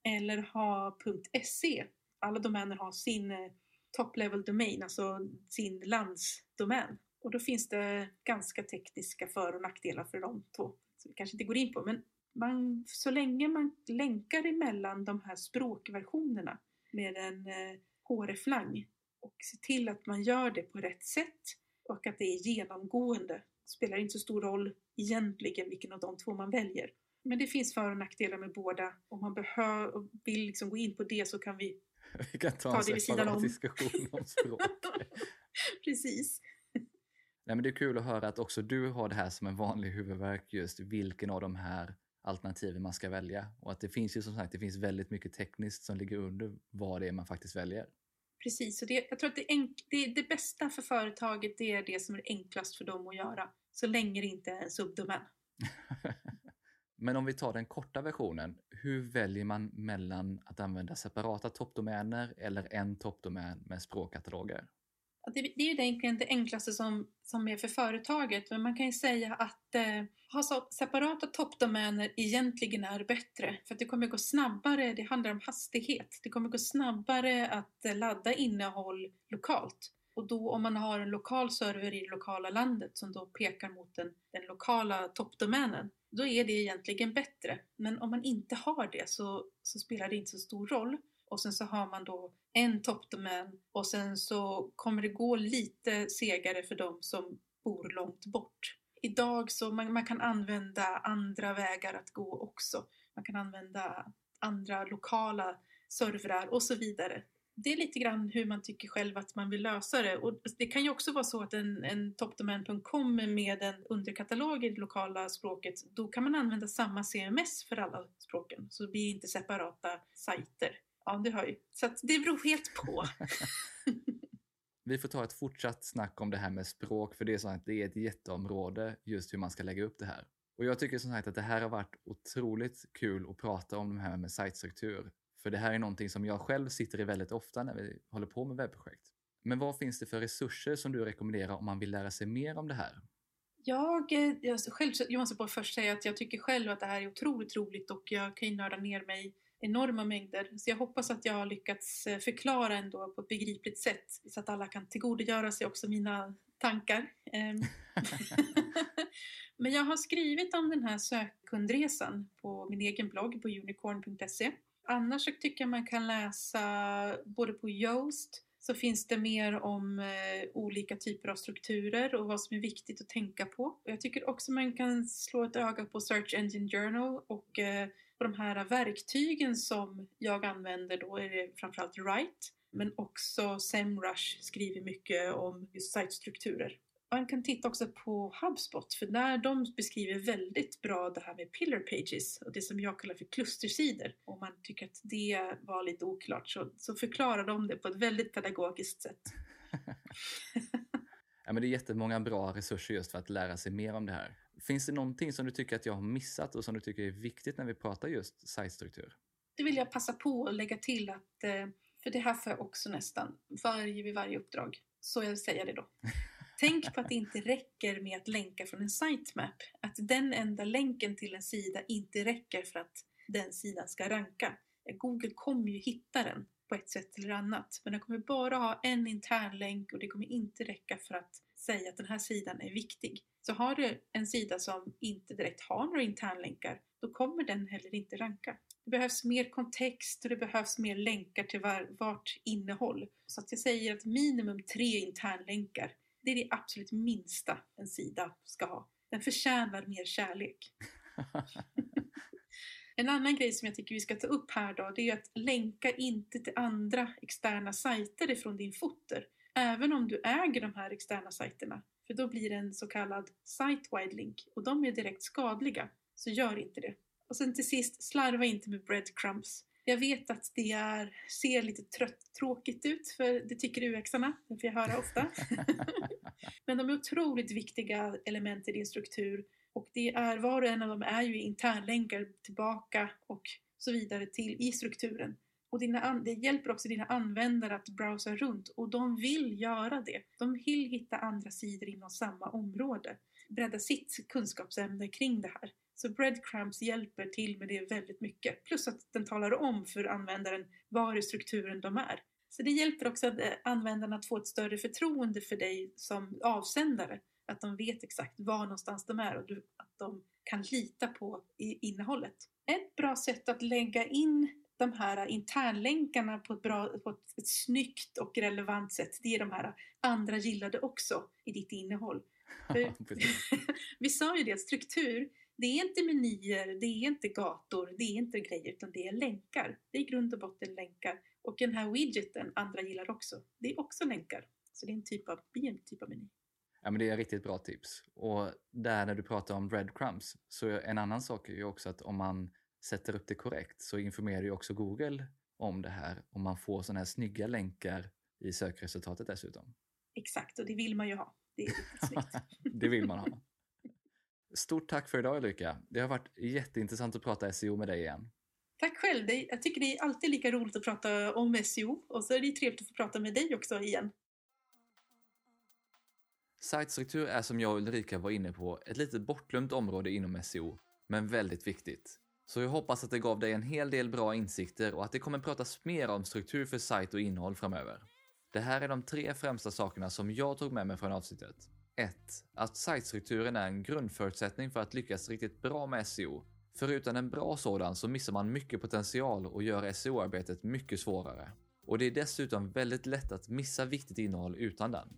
eller ha .se. Alla domäner har sin eh, top level domain, alltså sin landsdomän. Och då finns det ganska tekniska för och nackdelar för de två som vi kanske inte går in på. Men man, så länge man länkar emellan de här språkversionerna med en eh, hreflang och ser till att man gör det på rätt sätt och att det är genomgående. spelar inte så stor roll egentligen vilken av de två man väljer. Men det finns för och nackdelar med båda. Om man behöver, vill liksom gå in på det så kan vi, vi kan ta, ta det vid sidan om. diskussion om språk. Precis. Nej, men det är kul att höra att också du har det här som en vanlig huvudvärk just vilken av de här alternativen man ska välja. Och att det finns ju som sagt det finns väldigt mycket tekniskt som ligger under vad det är man faktiskt väljer. Precis, och det, jag tror att det, enk, det, det bästa för företaget det är det som är enklast för dem att göra. Så länge det inte är en subdomän. Men om vi tar den korta versionen, hur väljer man mellan att använda separata toppdomäner eller en toppdomän med språkkataloger? Det, det är ju egentligen det enklaste som, som är för företaget, men man kan ju säga att eh, ha separata toppdomäner egentligen är bättre, för att det kommer gå snabbare, det handlar om hastighet. Det kommer gå snabbare att eh, ladda innehåll lokalt. Och då om man har en lokal server i det lokala landet som då pekar mot den, den lokala toppdomänen, då är det egentligen bättre. Men om man inte har det så, så spelar det inte så stor roll och sen så har man då en toppdomän och sen så kommer det gå lite segare för de som bor långt bort. Idag så man, man kan använda andra vägar att gå också. Man kan använda andra lokala servrar och så vidare. Det är lite grann hur man tycker själv att man vill lösa det. Och det kan ju också vara så att en, en toppdomän.com med en underkatalog i det lokala språket, då kan man använda samma CMS för alla språken. Så det blir inte separata sajter. Ja, du hör ju. Så det beror helt på. Vi får ta ett fortsatt snack om det här med språk, för det är, så att det är ett jätteområde just hur man ska lägga upp det här. Och jag tycker som sagt att det här har varit otroligt kul att prata om det här med sajtstruktur. För det här är någonting som jag själv sitter i väldigt ofta när vi håller på med webbprojekt. Men vad finns det för resurser som du rekommenderar om man vill lära sig mer om det här? Jag, eh, jag, själv, jag måste bara först säga att jag tycker själv att det här är otroligt roligt och jag kan ju nörda ner mig enorma mängder. Så jag hoppas att jag har lyckats eh, förklara ändå på ett begripligt sätt så att alla kan tillgodogöra sig också mina tankar. Ehm. Men jag har skrivit om den här sökkundresan på min egen blogg på unicorn.se. Annars så tycker jag man kan läsa både på Yoast så finns det mer om eh, olika typer av strukturer och vad som är viktigt att tänka på. Jag tycker också man kan slå ett öga på Search Engine Journal och eh, och de här verktygen som jag använder då är det framförallt Write men också SEMrush skriver mycket om just sajtstrukturer. Man kan titta också på HubSpot för där de beskriver väldigt bra det här med pillar pages och det som jag kallar för klustersidor. Om man tycker att det var lite oklart så, så förklarar de det på ett väldigt pedagogiskt sätt. ja, men det är jättemånga bra resurser just för att lära sig mer om det här. Finns det någonting som du tycker att jag har missat och som du tycker är viktigt när vi pratar just sajtstruktur? Det vill jag passa på att lägga till att, eh, för det här får jag också nästan varje, vid varje uppdrag. Så jag säger det då. Tänk på att det inte räcker med att länka från en sitemap. Att den enda länken till en sida inte räcker för att den sidan ska ranka. Google kommer ju hitta den på ett sätt eller annat. Men den kommer bara ha en intern länk och det kommer inte räcka för att säga att den här sidan är viktig. Så har du en sida som inte direkt har några internlänkar, då kommer den heller inte ranka. Det behövs mer kontext och det behövs mer länkar till var, vart innehåll. Så att jag säger att minimum tre internlänkar det är det absolut minsta en sida ska ha. Den förtjänar mer kärlek. en annan grej som jag tycker vi ska ta upp här då, det är att länka inte till andra externa sajter ifrån din footer. Även om du äger de här externa sajterna. För då blir det en så kallad site-wide link och de är direkt skadliga. Så gör inte det. Och sen till sist, slarva inte med breadcrumbs. Jag vet att det är, ser lite trött, tråkigt ut, för det tycker UX-arna, det får jag höra ofta. Men de är otroligt viktiga element i din struktur och det är, var och en av dem är ju internlänkar tillbaka och så vidare till i strukturen. Och dina, det hjälper också dina användare att browsa runt och de vill göra det. De vill hitta andra sidor inom samma område. Bredda sitt kunskapsämne kring det här. Så breadcrumbs hjälper till med det väldigt mycket. Plus att den talar om för användaren var i strukturen de är. Så det hjälper också att eh, användarna att få ett större förtroende för dig som avsändare. Att de vet exakt var någonstans de är och att de kan lita på innehållet. Ett bra sätt att lägga in de här internlänkarna på ett, bra, på ett, ett snyggt och relevant sätt, det är de här andra gillade också i ditt innehåll. vi sa ju det, struktur det är inte menyer, det är inte gator, det är inte grejer utan det är länkar. Det är i grund och botten länkar. Och den här widgeten andra gillar också. Det är också länkar. Så det är en typ av, en typ av meny. Ja men det är riktigt bra tips. Och där när du pratar om breadcrumbs så en annan sak är ju också att om man sätter upp det korrekt så informerar ju också Google om det här och man får sådana här snygga länkar i sökresultatet dessutom. Exakt, och det vill man ju ha. Det är riktigt snyggt. det vill man ha. Stort tack för idag Ulrika. Det har varit jätteintressant att prata SEO med dig igen. Tack själv. Jag tycker det är alltid lika roligt att prata om SEO och så är det trevligt att få prata med dig också igen. Sajtstruktur är som jag och Ulrika var inne på ett lite bortglömt område inom SEO, men väldigt viktigt. Så jag hoppas att det gav dig en hel del bra insikter och att det kommer pratas mer om struktur för sajt och innehåll framöver. Det här är de tre främsta sakerna som jag tog med mig från avsnittet. 1. Att sajtstrukturen är en grundförutsättning för att lyckas riktigt bra med SEO. För utan en bra sådan så missar man mycket potential och gör SEO-arbetet mycket svårare. Och det är dessutom väldigt lätt att missa viktigt innehåll utan den.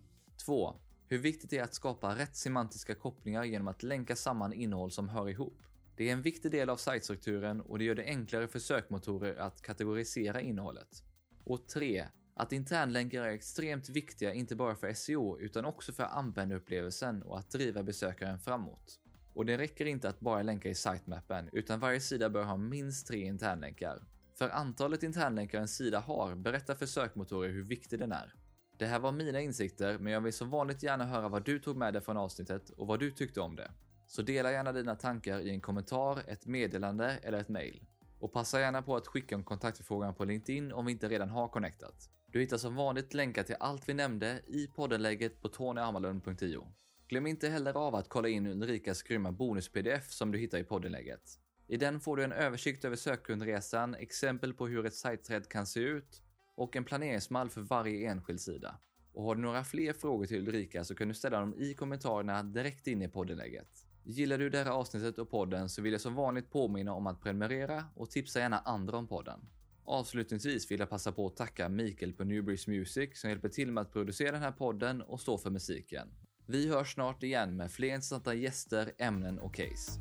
2. Hur viktigt det är att skapa rätt semantiska kopplingar genom att länka samman innehåll som hör ihop. Det är en viktig del av sajtstrukturen och det gör det enklare för sökmotorer att kategorisera innehållet. Och 3. Att internlänkar är extremt viktiga inte bara för SEO utan också för användarupplevelsen och att driva besökaren framåt. Och det räcker inte att bara länka i sitemappen utan varje sida bör ha minst tre internlänkar. För antalet internlänkar en sida har berättar för sökmotorer hur viktig den är. Det här var mina insikter, men jag vill som vanligt gärna höra vad du tog med dig från avsnittet och vad du tyckte om det. Så dela gärna dina tankar i en kommentar, ett meddelande eller ett mail. Och passa gärna på att skicka en kontaktförfrågan på LinkedIn om vi inte redan har connectat. Du hittar som vanligt länkar till allt vi nämnde i poddenläget på tonyarmalund.io. Glöm inte heller av att kolla in Ulrikas grymma bonus-pdf som du hittar i poddenläget. I den får du en översikt över sökkundresan, exempel på hur ett sajtträd kan se ut och en planeringsmall för varje enskild sida. Och har du några fler frågor till Ulrika så kan du ställa dem i kommentarerna direkt in i poddenläget. Gillar du det här avsnittet och podden så vill jag som vanligt påminna om att prenumerera och tipsa gärna andra om podden. Avslutningsvis vill jag passa på att tacka Mikael på Newbreeze Music som hjälper till med att producera den här podden och stå för musiken. Vi hörs snart igen med fler intressanta gäster, ämnen och case.